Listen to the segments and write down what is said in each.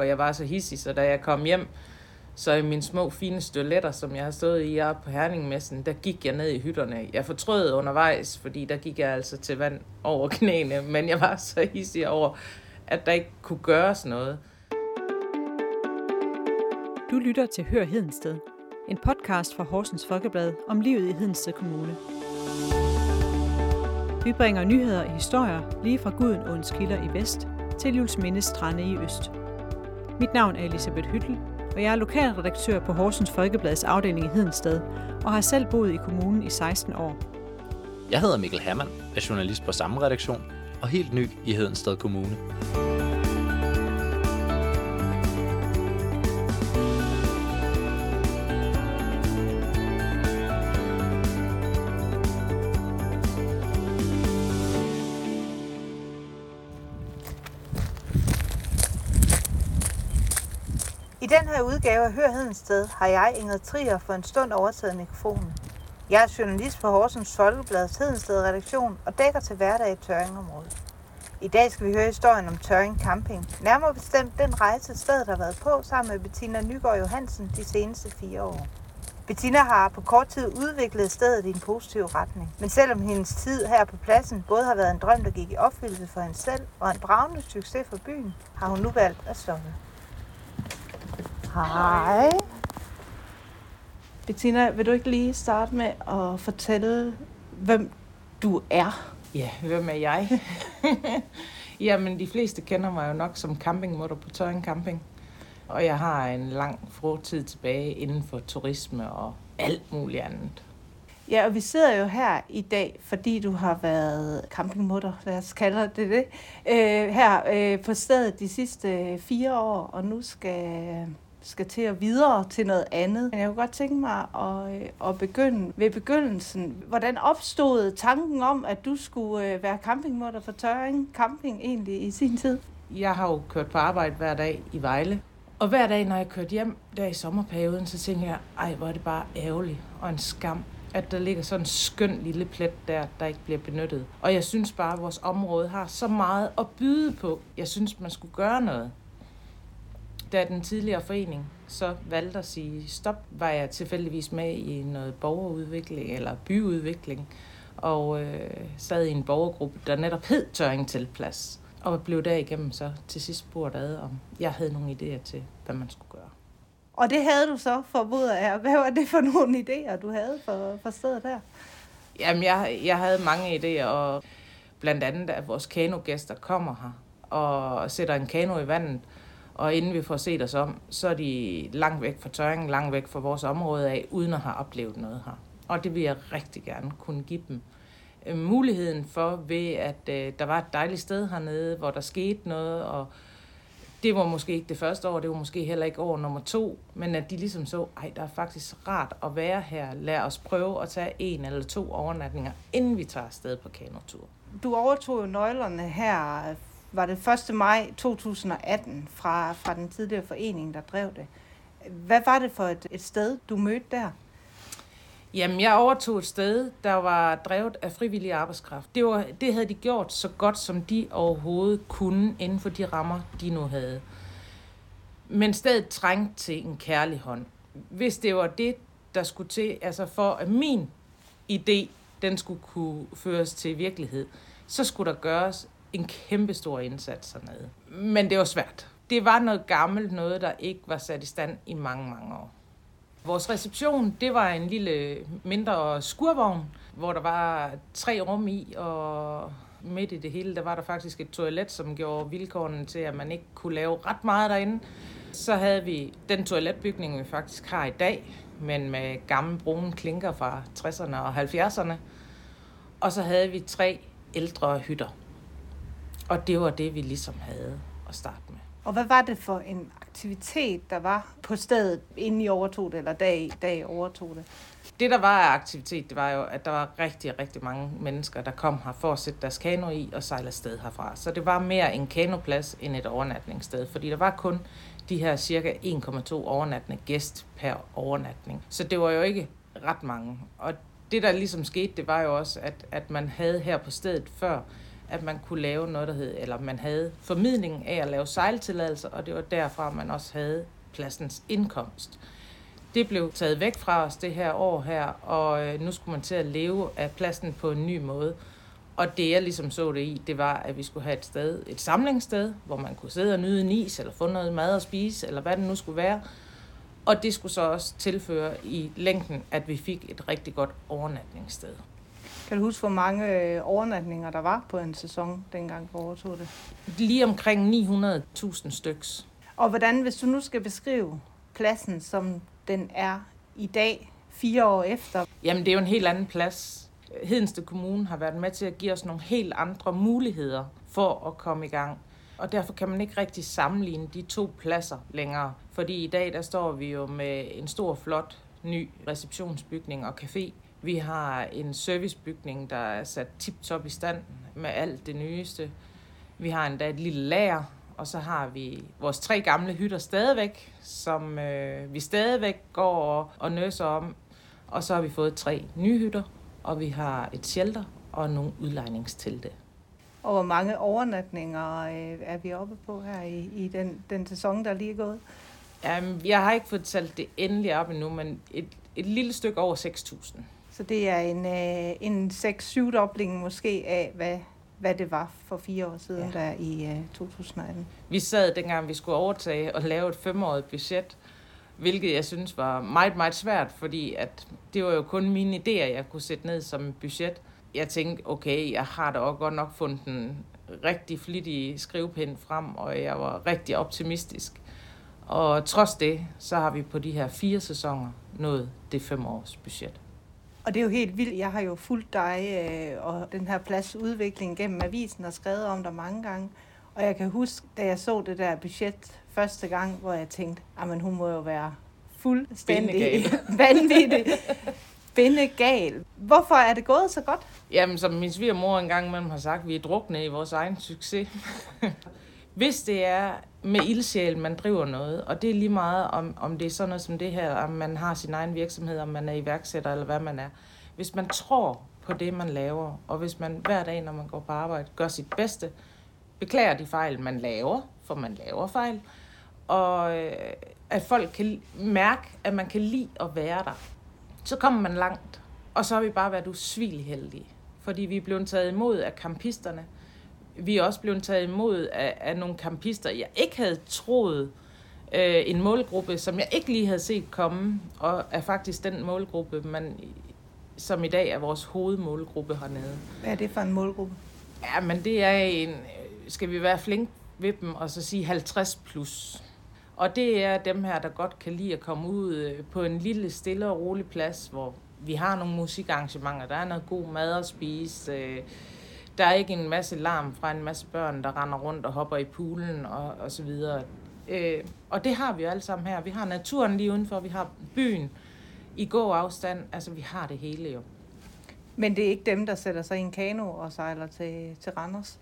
og jeg var så hissig, så da jeg kom hjem, så i mine små fine støletter, som jeg har stået i op på Herningmessen, der gik jeg ned i hytterne. Jeg fortrød undervejs, fordi der gik jeg altså til vand over knæene, men jeg var så hissig over, at der ikke kunne gøres noget. Du lytter til Hør Hedensted, en podcast fra Horsens Folkeblad om livet i Hedensted Kommune. Vi bringer nyheder og historier lige fra Guden kilder i vest til Jules Strande i øst. Mit navn er Elisabeth Hyttel, og jeg er lokalredaktør på Horsens Folkeblads afdeling i Hedensted, og har selv boet i kommunen i 16 år. Jeg hedder Mikkel Hermann, er journalist på samme redaktion, og helt ny i Hedensted Kommune. Den her udgave af Hør Hedensted har jeg, Ingrid Trier, for en stund overtaget mikrofonen. Jeg er journalist på Horsens Folkebladets Hedensted redaktion og dækker til hverdag i Tøringområdet. I dag skal vi høre historien om Tøring Camping. Nærmere bestemt den rejse, stedet har været på sammen med Bettina Nygaard Johansen de seneste fire år. Bettina har på kort tid udviklet stedet i en positiv retning. Men selvom hendes tid her på pladsen både har været en drøm, der gik i opfyldelse for hende selv, og en bravende succes for byen, har hun nu valgt at stoppe. Hej. Bettina, vil du ikke lige starte med at fortælle, hvem du er? Ja, hvem er jeg? Jamen, de fleste kender mig jo nok som campingmutter på Tøring Camping. Og jeg har en lang fortid tilbage inden for turisme og alt muligt andet. Ja, og vi sidder jo her i dag, fordi du har været campingmutter, lad os kalde det det, øh, her øh, på stedet de sidste fire år, og nu skal skal til at videre til noget andet. Men jeg kunne godt tænke mig at, øh, at begynde ved begyndelsen. Hvordan opstod tanken om, at du skulle øh, være campingmutter for Tøring Camping egentlig i sin tid? Jeg har jo kørt på arbejde hver dag i Vejle. Og hver dag, når jeg kørte hjem der i sommerperioden, så tænkte jeg, ej, hvor er det bare ærgerligt og en skam, at der ligger sådan en skøn lille plet der, der ikke bliver benyttet. Og jeg synes bare, at vores område har så meget at byde på. Jeg synes, man skulle gøre noget da den tidligere forening så valgte at sige stop, var jeg tilfældigvis med i noget borgerudvikling eller byudvikling, og øh, sad i en borgergruppe, der netop hed Tøring til plads, og blev derigennem så til sidst spurgt ad, om jeg havde nogle idéer til, hvad man skulle gøre. Og det havde du så, formoder jeg. Hvad var det for nogle idéer, du havde for, for stedet der? Jamen, jeg, jeg havde mange idéer, og blandt andet, at vores kanogæster kommer her og sætter en kano i vandet, og inden vi får set os om, så er de langt væk fra tørringen, langt væk fra vores område af, uden at have oplevet noget her. Og det vil jeg rigtig gerne kunne give dem øh, muligheden for, ved at øh, der var et dejligt sted hernede, hvor der skete noget, og det var måske ikke det første år, det var måske heller ikke år nummer to, men at de ligesom så, ej, der er faktisk rart at være her. Lad os prøve at tage en eller to overnatninger, inden vi tager afsted på kanotur. Du overtog jo nøglerne her var det 1. maj 2018 fra, fra den tidligere forening, der drev det. Hvad var det for et, et sted, du mødte der? Jamen, jeg overtog et sted, der var drevet af frivillig arbejdskraft. Det, var, det havde de gjort så godt, som de overhovedet kunne, inden for de rammer, de nu havde. Men stedet trængte til en kærlig hånd. Hvis det var det, der skulle til, altså for at min idé, den skulle kunne føres til virkelighed, så skulle der gøres en kæmpe stor indsats hernede. Men det var svært. Det var noget gammelt, noget der ikke var sat i stand i mange, mange år. Vores reception, det var en lille mindre skurvogn, hvor der var tre rum i, og midt i det hele, der var der faktisk et toilet, som gjorde vilkårene til, at man ikke kunne lave ret meget derinde. Så havde vi den toiletbygning, vi faktisk har i dag, men med gamle brune klinker fra 60'erne og 70'erne. Og så havde vi tre ældre hytter. Og det var det, vi ligesom havde at starte med. Og hvad var det for en aktivitet, der var på stedet, inden I overtog det, eller dag, dag overtog det? Det, der var af aktivitet, det var jo, at der var rigtig, rigtig mange mennesker, der kom her for at sætte deres kano i og sejle afsted herfra. Så det var mere en kanoplads end et overnatningssted, fordi der var kun de her cirka 1,2 overnattende gæst per overnatning. Så det var jo ikke ret mange. Og det, der ligesom skete, det var jo også, at, at man havde her på stedet før at man kunne lave noget, der hed, eller man havde formidlingen af at lave sejltilladelser, og det var derfra, man også havde pladsens indkomst. Det blev taget væk fra os det her år her, og øh, nu skulle man til at leve af pladsen på en ny måde. Og det jeg ligesom så det i, det var, at vi skulle have et sted, et samlingssted, hvor man kunne sidde og nyde en is, eller få noget mad at spise, eller hvad det nu skulle være. Og det skulle så også tilføre i længden, at vi fik et rigtig godt overnatningssted. Kan du huske, hvor mange øh, overnatninger der var på en sæson, dengang du overtog det? Lige omkring 900.000 styks. Og hvordan, hvis du nu skal beskrive pladsen, som den er i dag, fire år efter? Jamen, det er jo en helt anden plads. Hedensted Kommune har været med til at give os nogle helt andre muligheder for at komme i gang. Og derfor kan man ikke rigtig sammenligne de to pladser længere. Fordi i dag, der står vi jo med en stor, flot, ny receptionsbygning og café. Vi har en servicebygning, der er sat tip-top i stand med alt det nyeste. Vi har endda et lille lager, og så har vi vores tre gamle hytter stadigvæk, som øh, vi stadigvæk går og, og nøser om. Og så har vi fået tre nye hytter, og vi har et shelter og nogle udlejningstelte. Og hvor mange overnatninger øh, er vi oppe på her i, i den, den sæson, der lige er gået? Um, jeg har ikke fået talt det endeligt op endnu, men et, et lille stykke over 6.000. Så det er en, øh, en 6-7-dobling måske af, hvad, hvad det var for fire år siden, ja. der i øh, 2018. Vi sad dengang, vi skulle overtage og lave et femårigt budget, hvilket jeg synes var meget, meget svært, fordi at det var jo kun mine idéer, jeg kunne sætte ned som budget. Jeg tænkte, okay, jeg har da også godt nok fundet en rigtig flittig skrivepind frem, og jeg var rigtig optimistisk. Og trods det, så har vi på de her fire sæsoner nået det fem års budget. Og det er jo helt vildt. Jeg har jo fulgt dig øh, og den her pladsudvikling gennem avisen og skrevet om dig mange gange. Og jeg kan huske, da jeg så det der budget første gang, hvor jeg tænkte, at hun må jo være fuldstændig vanvittig. Bindegal. Hvorfor er det gået så godt? Jamen, som min svigermor engang imellem har sagt, vi er drukne i vores egen succes. Hvis det er med ildsjæl, man driver noget, og det er lige meget, om, om det er sådan noget som det her, om man har sin egen virksomhed, om man er iværksætter eller hvad man er. Hvis man tror på det, man laver, og hvis man hver dag, når man går på arbejde, gør sit bedste, beklager de fejl, man laver, for man laver fejl, og øh, at folk kan mærke, at man kan lide at være der, så kommer man langt. Og så har vi bare været usvigeligt heldige, fordi vi er blevet taget imod af kampisterne, vi er også blevet taget imod af, af nogle kampister, jeg ikke havde troet, øh, en målgruppe, som jeg ikke lige havde set komme, og er faktisk den målgruppe, man, som i dag er vores hovedmålgruppe hernede. Hvad er det for en målgruppe? Ja, men det er en, skal vi være flink ved dem, og så sige 50 plus. Og det er dem her, der godt kan lide at komme ud øh, på en lille, stille og rolig plads, hvor vi har nogle musikarrangementer, der er noget god mad at spise, øh, der er ikke en masse larm fra en masse børn, der render rundt og hopper i poolen og, og så videre. Øh, og det har vi jo alle sammen her. Vi har naturen lige udenfor, vi har byen i god afstand. Altså, vi har det hele jo. Men det er ikke dem, der sætter sig i en kano og sejler til, til Randers?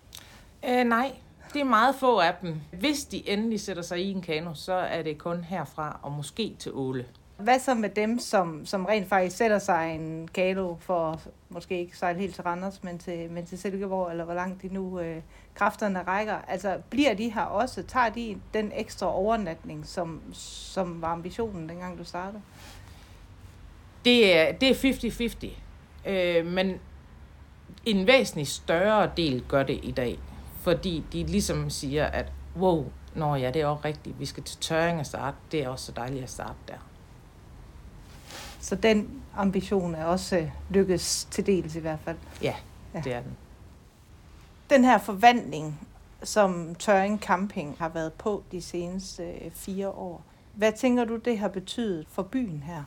Øh, nej, det er meget få af dem. Hvis de endelig sætter sig i en kano, så er det kun herfra og måske til Åle. Hvad så med dem, som, som rent faktisk sætter sig en kalo for måske ikke sejle helt til Randers, men til, men til Silkeborg, eller hvor langt de nu øh, kræfterne rækker? Altså, bliver de her også? Tager de den ekstra overnatning, som, som var ambitionen, dengang du startede? Det er, det er 50-50. Øh, men en væsentlig større del gør det i dag. Fordi de ligesom siger, at wow, når ja, det er også rigtigt, vi skal til tørring og starte. Det er også så dejligt at starte der. Så den ambition er også øh, lykkes til dels i hvert fald. Ja, ja. det er den. Den her forvandling, som Tøring Camping har været på de seneste øh, fire år, hvad tænker du, det har betydet for byen her?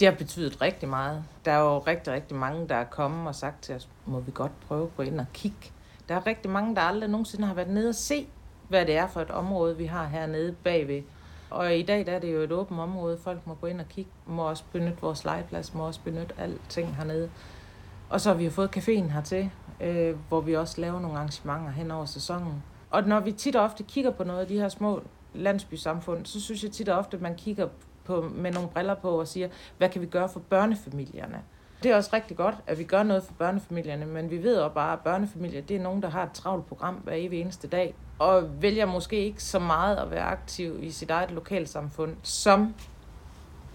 Det har betydet rigtig meget. Der er jo rigtig, rigtig mange, der er kommet og sagt til os, må vi godt prøve at gå ind og kigge. Der er rigtig mange, der aldrig nogensinde har været nede og se, hvad det er for et område, vi har hernede bagved og i dag der er det jo et åbent område. Folk må gå ind og kigge, må også benytte vores legeplads, må også benytte alting hernede. Og så har vi jo fået caféen hertil, øh, hvor vi også laver nogle arrangementer hen over sæsonen. Og når vi tit og ofte kigger på noget af de her små landsbysamfund, så synes jeg tit og ofte, at man kigger på, med nogle briller på og siger, hvad kan vi gøre for børnefamilierne? Det er også rigtig godt, at vi gør noget for børnefamilierne, men vi ved jo bare, at børnefamilier det er nogen, der har et travlt program hver evig eneste dag, og vælger måske ikke så meget at være aktiv i sit eget lokalsamfund, som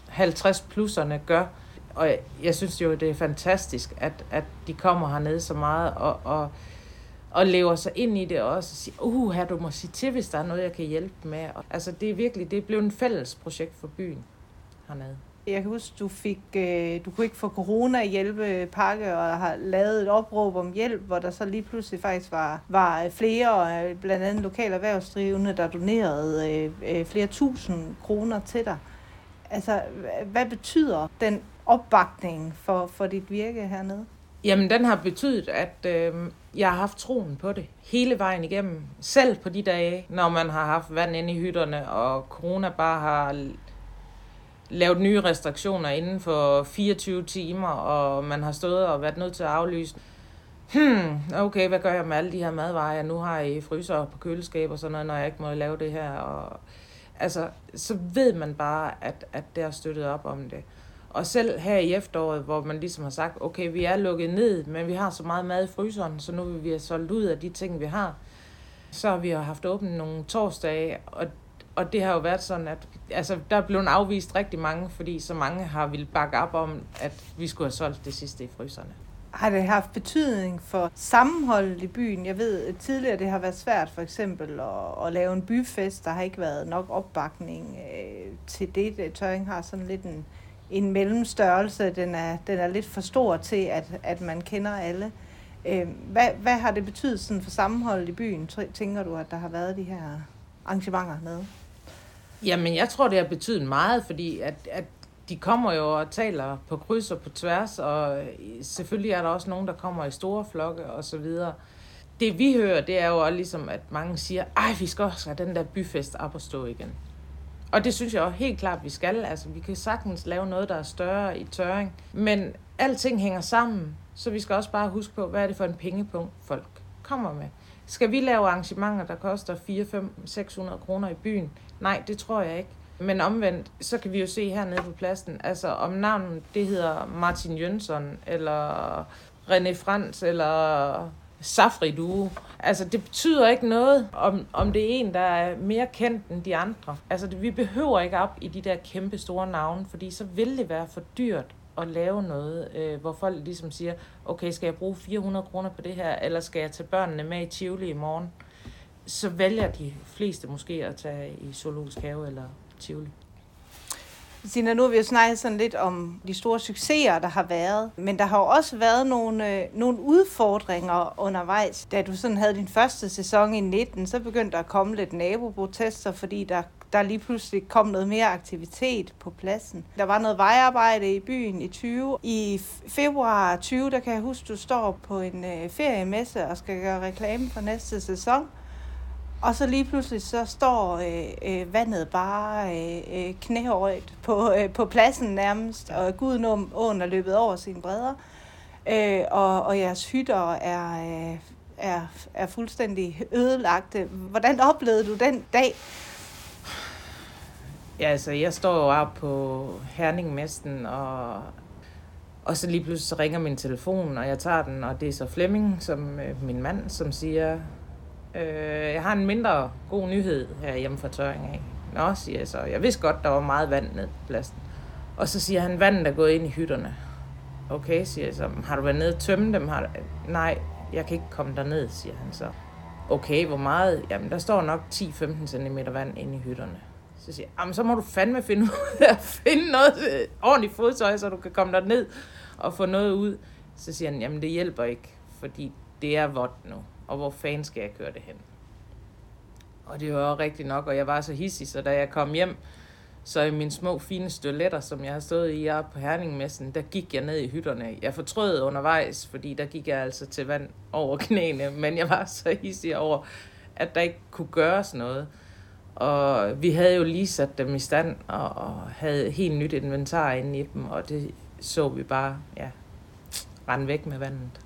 50-plusserne gør. Og jeg, jeg synes jo, det er fantastisk, at, at de kommer hernede så meget og, og, og lever sig ind i det også og siger, uh, her du må sige til, hvis der er noget, jeg kan hjælpe med. Og, altså det er virkelig, det er blevet en fælles projekt for byen hernede. Jeg kan huske, du fik, øh, du kunne ikke få corona hjælpepakke og har lavet et opråb om hjælp, hvor der så lige pludselig faktisk var, var øh, flere, øh, blandt andet lokale erhvervsdrivende, der donerede øh, øh, flere tusind kroner til dig. Altså, hvad betyder den opbakning for, for dit virke hernede? Jamen, den har betydet, at øh, jeg har haft troen på det hele vejen igennem. Selv på de dage, når man har haft vand inde i hytterne, og corona bare har lavet nye restriktioner inden for 24 timer, og man har stået og været nødt til at aflyse. Hmm, okay, hvad gør jeg med alle de her madvarer, jeg nu har i fryser på køleskab og sådan noget, når jeg ikke må lave det her? Og, altså, så ved man bare, at, at det har støttet op om det. Og selv her i efteråret, hvor man ligesom har sagt, okay, vi er lukket ned, men vi har så meget mad i fryseren, så nu vil vi have solgt ud af de ting, vi har. Så har vi jo haft åbent nogle torsdage, og og det har jo været sådan, at altså, der er blevet afvist rigtig mange, fordi så mange har ville bakke op om, at vi skulle have solgt det sidste i fryserne. Har det haft betydning for sammenholdet i byen? Jeg ved, at tidligere det har været svært for eksempel at, at lave en byfest. Der har ikke været nok opbakning øh, til det. Tøring har sådan lidt en, en mellemstørrelse. Den er, den er lidt for stor til, at, at man kender alle. Øh, hvad, hvad har det betydet sådan for sammenholdet i byen, tænker du, at der har været de her arrangementer med? Jamen, jeg tror, det har betydet meget, fordi at, at de kommer jo og taler på kryds og på tværs, og øh, selvfølgelig er der også nogen, der kommer i store flokke og så videre. Det vi hører, det er jo også ligesom, at mange siger, ej, vi skal også have den der byfest op og stå igen. Og det synes jeg også helt klart, vi skal. Altså, vi kan sagtens lave noget, der er større i tøring. Men alting hænger sammen, så vi skal også bare huske på, hvad er det for en pengepunkt, folk kommer med. Skal vi lave arrangementer, der koster 4, 5, 600 kroner i byen? Nej, det tror jeg ikke. Men omvendt, så kan vi jo se hernede på pladsen, altså om navnet det hedder Martin Jønsson, eller René Frans, eller Safri Due. Altså, det betyder ikke noget, om, om det er en, der er mere kendt end de andre. Altså, det, vi behøver ikke op i de der kæmpe store navne, fordi så vil det være for dyrt at lave noget, øh, hvor folk ligesom siger, okay, skal jeg bruge 400 kroner på det her, eller skal jeg tage børnene med i Tivoli i morgen? Så vælger de fleste måske at tage i Zoologisk Have eller Tivoli. Sina, nu har vi jo snakket sådan lidt om de store succeser, der har været, men der har jo også været nogle, øh, nogle udfordringer undervejs. Da du sådan havde din første sæson i 19, så begyndte der at komme lidt naboprotester, fordi der der lige pludselig kom noget mere aktivitet på pladsen. Der var noget vejarbejde i byen i 20. I februar 20, der kan jeg huske, du står på en øh, feriemesse og skal gøre reklame for næste sæson. Og så lige pludselig så står øh, øh, vandet bare øh, øh knæhøjt på, øh, på pladsen nærmest, og Gudnum åen er løbet over sine bredder. Øh, og, og jeres hytter er, øh, er, er fuldstændig ødelagte. Hvordan oplevede du den dag? Ja, altså, jeg står jo op på Herningmesten, og, og så lige pludselig så ringer min telefon, og jeg tager den, og det er så Flemming, som øh, min mand, som siger, øh, jeg har en mindre god nyhed her hjemme fra Tøring af. Nå, siger jeg så. Jeg vidste godt, der var meget vand ned på pladsen. Og så siger han, vandet er gået ind i hytterne. Okay, siger jeg så. Har du været nede og tømme dem? Har du... Øh, nej, jeg kan ikke komme derned, siger han så. Okay, hvor meget? Jamen, der står nok 10-15 cm vand inde i hytterne. Så siger jeg, så må du fandme finde ud af at finde noget øh, ordentligt fodtøj, så du kan komme der ned og få noget ud. Så siger han, jamen det hjælper ikke, fordi det er vådt nu, og hvor fanden skal jeg køre det hen? Og det var også rigtigt nok, og jeg var så hissig, så da jeg kom hjem, så i mine små fine støletter, som jeg har stået i her på Herningmessen, der gik jeg ned i hytterne. Jeg fortrød undervejs, fordi der gik jeg altså til vand over knæene, men jeg var så hissig over, at der ikke kunne gøres noget. Og vi havde jo lige sat dem i stand, og, og havde helt nyt inventar inde i dem, og det så vi bare, ja, rende væk med vandet.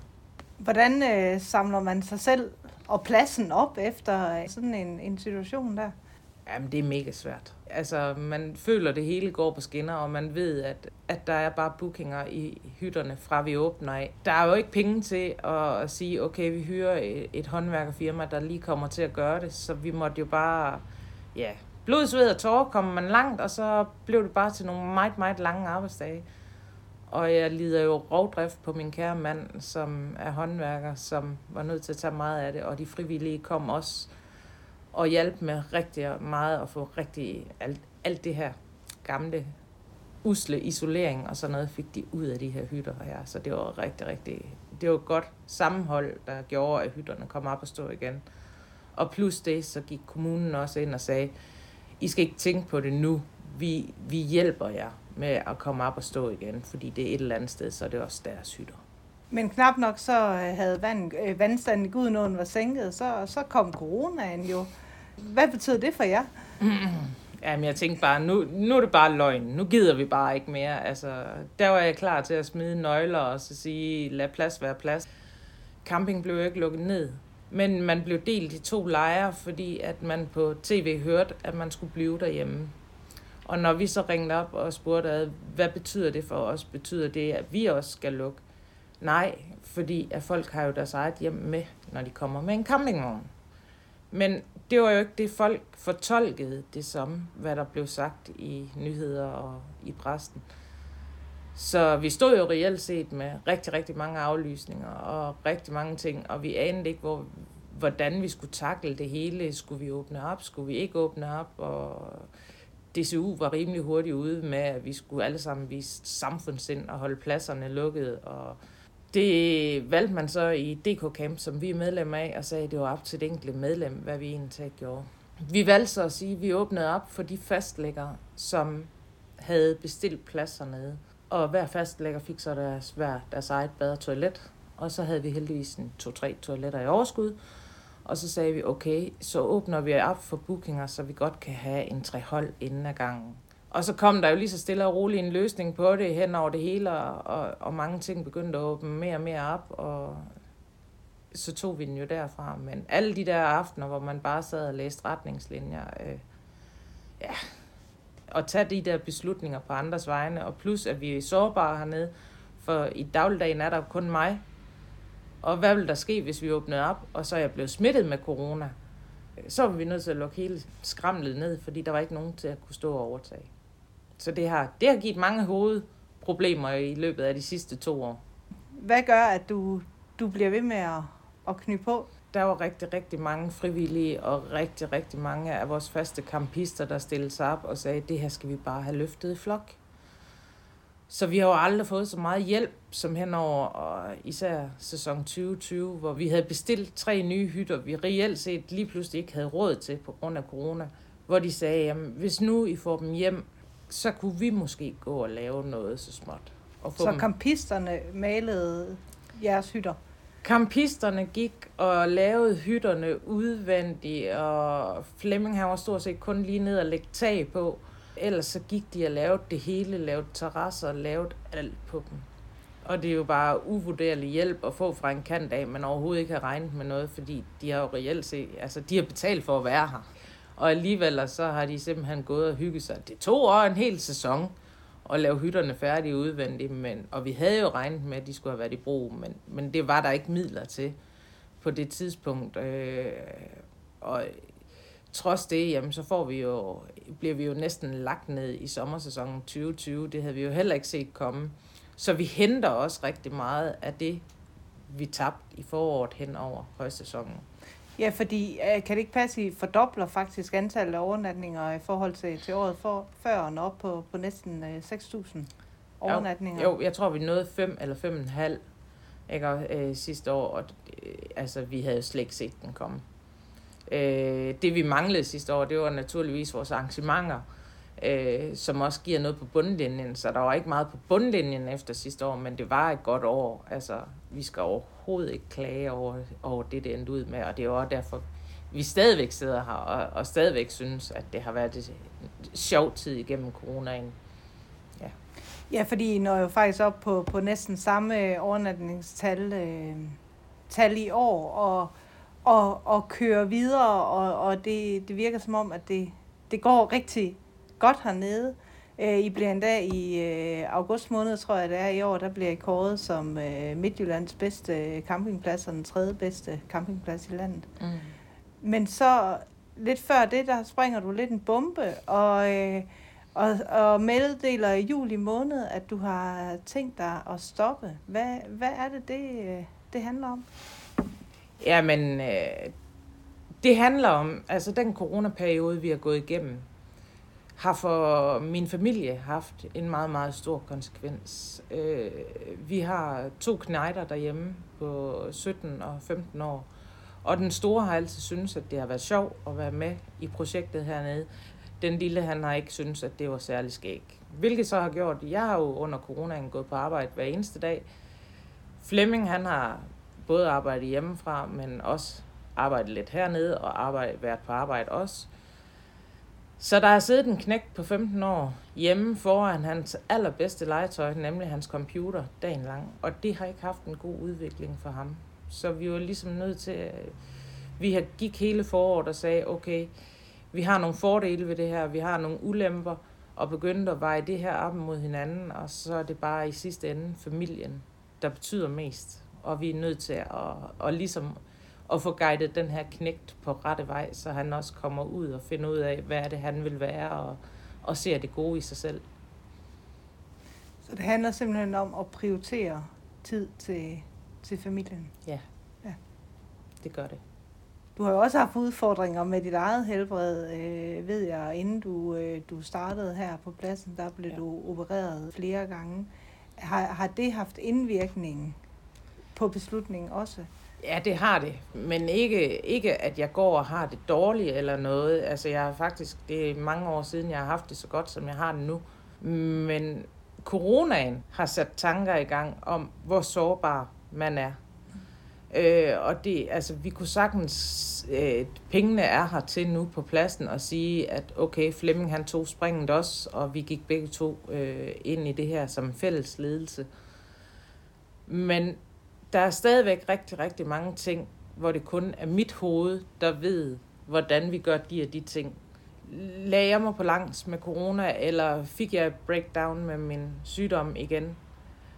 Hvordan øh, samler man sig selv og pladsen op efter sådan en, en situation der? Jamen, det er mega svært. Altså, man føler, det hele går på skinner, og man ved, at, at der er bare bookinger i hytterne, fra vi åbner af. Der er jo ikke penge til at, at sige, okay, vi hyrer et, et håndværkerfirma, der lige kommer til at gøre det, så vi måtte jo bare, ja, blod, sved og tårer kommer man langt, og så blev det bare til nogle meget, meget lange arbejdsdage. Og jeg lider jo rovdrift på min kære mand, som er håndværker, som var nødt til at tage meget af det, og de frivillige kom også og hjalp med rigtig meget at få rigtig alt, alt det her gamle usle isolering og sådan noget fik de ud af de her hytter her. Så det var rigtig, rigtig, det var godt sammenhold, der gjorde, at hytterne kom op og stå igen. Og plus det, så gik kommunen også ind og sagde, I skal ikke tænke på det nu, vi, vi hjælper jer med at komme op og stå igen, fordi det er et eller andet sted, så er det også deres hytter. Men knap nok så havde vand, øh, vandstanden i Gudenåen var sænket, så, så kom coronaen jo. Hvad betyder det for jer? Jamen, jeg tænkte bare, nu, nu er det bare løgn. Nu gider vi bare ikke mere. Altså, der var jeg klar til at smide nøgler og så sige, lad plads være plads. Camping blev jo ikke lukket ned. Men man blev delt i to lejre, fordi at man på tv hørte, at man skulle blive derhjemme. Og når vi så ringede op og spurgte, ad, hvad betyder det for os? Betyder det, at vi også skal lukke? Nej, fordi at folk har jo deres eget hjem med, når de kommer med en campingvogn. Men det var jo ikke det, folk fortolkede det som, hvad der blev sagt i nyheder og i præsten. Så vi stod jo reelt set med rigtig, rigtig mange aflysninger og rigtig mange ting, og vi anede ikke, hvor, hvordan vi skulle takle det hele. Skulle vi åbne op? Skulle vi ikke åbne op? Og DCU var rimelig hurtigt ude med, at vi skulle alle sammen vise samfundssind og holde pladserne lukket. Og det valgte man så i DK Camp, som vi er medlem af, og sagde, at det var op til det enkelte medlem, hvad vi egentlig gjorde. Vi valgte så at sige, at vi åbnede op for de fastlæggere, som havde bestilt pladser nede. Og hver fastlægger fik så deres, hver deres eget bad og toilet. Og så havde vi heldigvis en to-tre toiletter i overskud. Og så sagde vi, okay, så åbner vi op for bookinger, så vi godt kan have en tre hold inden af gangen. Og så kom der jo lige så stille og roligt en løsning på det hen over det hele, og, og mange ting begyndte at åbne mere og mere op, og så tog vi den jo derfra. Men alle de der aftener, hvor man bare sad og læste retningslinjer, øh, ja, at tage de der beslutninger på andres vegne, og plus at vi er sårbare hernede, for i dagligdagen er der kun mig, og hvad vil der ske, hvis vi åbnede op, og så er jeg blevet smittet med corona? Så var vi nødt til at lukke hele skramlet ned, fordi der var ikke nogen til at kunne stå og overtage. Så det har, det har givet mange hovedproblemer i løbet af de sidste to år. Hvad gør, at du, du bliver ved med at, at knyde på? Der var rigtig, rigtig mange frivillige og rigtig, rigtig mange af vores faste kampister, der stillede sig op og sagde, at det her skal vi bare have løftet i flok. Så vi har jo aldrig fået så meget hjælp som henover, og især sæson 2020, hvor vi havde bestilt tre nye hytter, vi reelt set lige pludselig ikke havde råd til på grund af corona. Hvor de sagde, jamen hvis nu I får dem hjem, så kunne vi måske gå og lave noget så småt. Og få så kampisterne malede jeres hytter? Kampisterne gik og lavede hytterne udvendigt, og Flemming han var stort set kun lige ned og lægge tag på. Ellers så gik de og lavede det hele, lavede terrasser, lavede alt på dem. Og det er jo bare uvurderlig hjælp at få fra en kant af, man overhovedet ikke har regnet med noget, fordi de har jo reelt set, altså de har betalt for at være her. Og alligevel så har de simpelthen gået og hygget sig. Det tog år en hel sæson at lave hytterne færdige udvendigt, men, og vi havde jo regnet med, at de skulle have været i brug, men, men det var der ikke midler til på det tidspunkt. Øh, og trods det, jamen, så får vi jo, bliver vi jo næsten lagt ned i sommersæsonen 2020. Det havde vi jo heller ikke set komme. Så vi henter også rigtig meget af det, vi tabte i foråret hen over højsæsonen. Ja, fordi øh, kan det ikke passe, at I fordobler faktisk antallet af overnatninger i forhold til, til året for, før og op på, på næsten øh, 6.000 overnatninger? Jo, jo, jeg tror, vi nåede 5 eller 5,5 ikke, øh, sidste år, og øh, altså, vi havde slet ikke set den komme. Øh, det vi manglede sidste år, det var naturligvis vores arrangementer, øh, som også giver noget på bundlinjen, så der var ikke meget på bundlinjen efter sidste år, men det var et godt år. Altså, vi skal overhovedet ikke klage over, over det, det endte ud med, og det er jo også derfor, vi stadigvæk sidder her og, og stadigvæk synes, at det har været et sjov tid igennem coronaen. Ja. ja, fordi I når jo faktisk op på, på næsten samme overnatningstal øh, tal i år, og, og, og kører videre, og, og det, det virker som om, at det, det går rigtig godt hernede. Øh, I bliver endda i øh, august måned, tror jeg det er i år, der bliver I kåret som øh, Midtjyllands bedste campingplads og den tredje bedste campingplads i landet. Mm. Men så lidt før det, der springer du lidt en bombe, og, og, og meddeler i juli måned, at du har tænkt dig at stoppe. Hvad, hvad er det, det, det handler om? Jamen, øh, det handler om, altså den coronaperiode, vi har gået igennem, har for min familie haft en meget, meget stor konsekvens. Øh, vi har to knejder derhjemme på 17 og 15 år, og den store har altid syntes, at det har været sjovt at være med i projektet hernede. Den lille, han har ikke syntes, at det var særlig skæg. Hvilket så har gjort, jeg har jo under coronaen gået på arbejde hver eneste dag. Flemming, han har både arbejdet hjemmefra, men også arbejdet lidt hernede og arbejdet, været på arbejde også. Så der har siddet en knæk på 15 år hjemme foran hans allerbedste legetøj, nemlig hans computer, dagen lang. Og det har ikke haft en god udvikling for ham. Så vi var ligesom nødt til, vi har gik hele foråret og sagde, okay, vi har nogle fordele ved det her, vi har nogle ulemper, og begyndte at veje det her op mod hinanden, og så er det bare i sidste ende familien, der betyder mest. Og vi er nødt til at, at ligesom at få guidet den her knægt på rette vej, så han også kommer ud og finder ud af, hvad er det, han vil være, og, og ser det gode i sig selv. Så det handler simpelthen om at prioritere tid til, til familien? Ja. ja, det gør det. Du har jo også haft udfordringer med dit eget helbred, øh, ved jeg, inden du, øh, du startede her på pladsen, der blev ja. du opereret flere gange. Har, har det haft indvirkning på beslutningen også? Ja, det har det. Men ikke, ikke, at jeg går og har det dårligt eller noget. Altså, jeg har faktisk, det er mange år siden, jeg har haft det så godt, som jeg har det nu. Men coronaen har sat tanker i gang om, hvor sårbar man er. Øh, og det, altså, vi kunne sagtens, øh, pengene er her til nu på pladsen og sige, at okay, Flemming han tog springet også, og vi gik begge to øh, ind i det her som fælles ledelse. Men der er stadigvæk rigtig, rigtig mange ting, hvor det kun er mit hoved, der ved, hvordan vi gør de og de ting. Lagde jeg mig på langs med corona, eller fik jeg breakdown med min sygdom igen,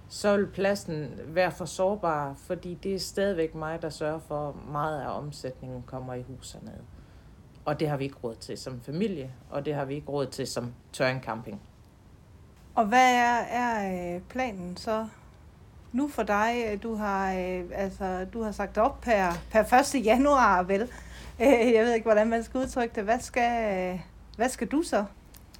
så vil pladsen være for sårbar, fordi det er stadigvæk mig, der sørger for, at meget af omsætningen kommer i hus hernede. Og det har vi ikke råd til som familie, og det har vi ikke råd til som tørring Camping. Og hvad er, er øh, planen så nu for dig? Øh, du har, øh, altså, du har sagt op per, per 1. januar, vel? Øh, jeg ved ikke, hvordan man skal udtrykke det. Hvad skal, øh, hvad skal du så?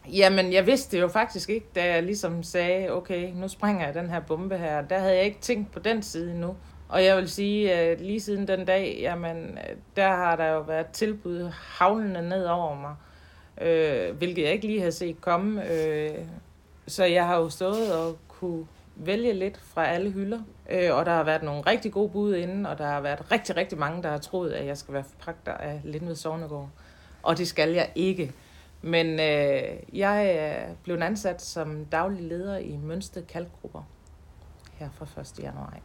Jamen, jeg vidste jo faktisk ikke, da jeg ligesom sagde, okay, nu springer jeg den her bombe her. Der havde jeg ikke tænkt på den side nu. Og jeg vil sige, at lige siden den dag, jamen, der har der jo været tilbud havlende ned over mig. Øh, hvilket jeg ikke lige havde set komme. Øh, så jeg har jo stået og kunne vælge lidt fra alle hylder. Øh, og der har været nogle rigtig gode bud inden, og der har været rigtig, rigtig mange, der har troet, at jeg skal være forpagter af Lindved Sovnegård. Og det skal jeg ikke. Men øh, jeg er blevet ansat som daglig leder i Mønsted Kalkgrupper her fra 1. januar.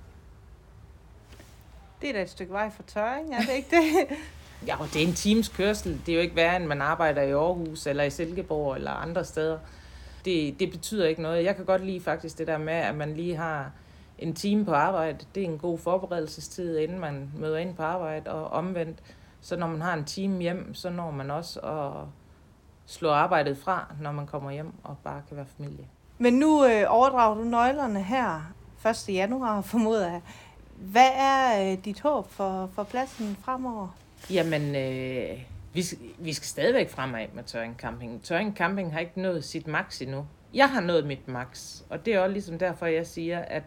Det er da et stykke vej for tørring, er det ikke det? ja, og det er en times kørsel. Det er jo ikke værre, end man arbejder i Aarhus eller i Silkeborg eller andre steder. Det, det betyder ikke noget. Jeg kan godt lide faktisk det der med, at man lige har en time på arbejde. Det er en god forberedelsestid, inden man møder ind på arbejde, og omvendt. Så når man har en time hjem, så når man også at slå arbejdet fra, når man kommer hjem og bare kan være familie. Men nu øh, overdrager du nøglerne her 1. januar, formoder jeg. Hvad er øh, dit håb for, for pladsen fremover? Jamen, øh, vi, vi skal stadigvæk fremad med Tøring Camping. Tøring Camping har ikke nået sit max endnu. Jeg har nået mit max, og det er også ligesom derfor, jeg siger, at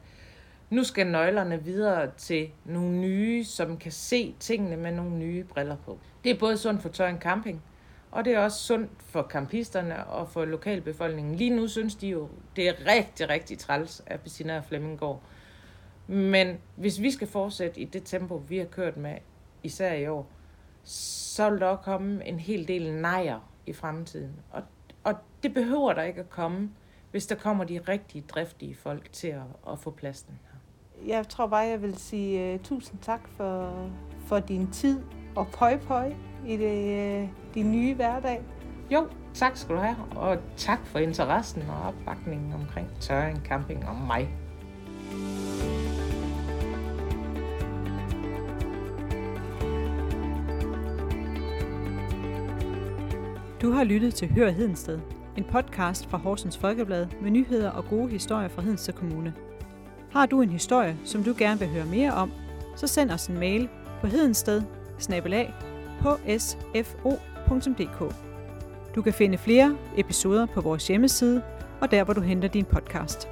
nu skal nøglerne videre til nogle nye, som kan se tingene med nogle nye briller på. Det er både sundt for Tøring Camping, og det er også sundt for campisterne og for lokalbefolkningen. Lige nu synes de jo, det er rigtig, rigtig træls, at Bettina og Flemming går. Men hvis vi skal fortsætte i det tempo, vi har kørt med, især i år, så vil der komme en hel del nejer i fremtiden. Og, og det behøver der ikke at komme, hvis der kommer de rigtig driftige folk til at, at få pladsen her. Jeg tror bare, jeg vil sige uh, tusind tak for, for din tid og pøj pøj i det, uh, din nye hverdag. Jo, tak skal du have, og tak for interessen og opbakningen omkring Tøring Camping og mig. Du har lyttet til Hør Hedensted, en podcast fra Horsens Folkeblad med nyheder og gode historier fra Hedensted Kommune. Har du en historie, som du gerne vil høre mere om, så send os en mail på hedensted hsfo.dk. Du kan finde flere episoder på vores hjemmeside og der, hvor du henter din podcast.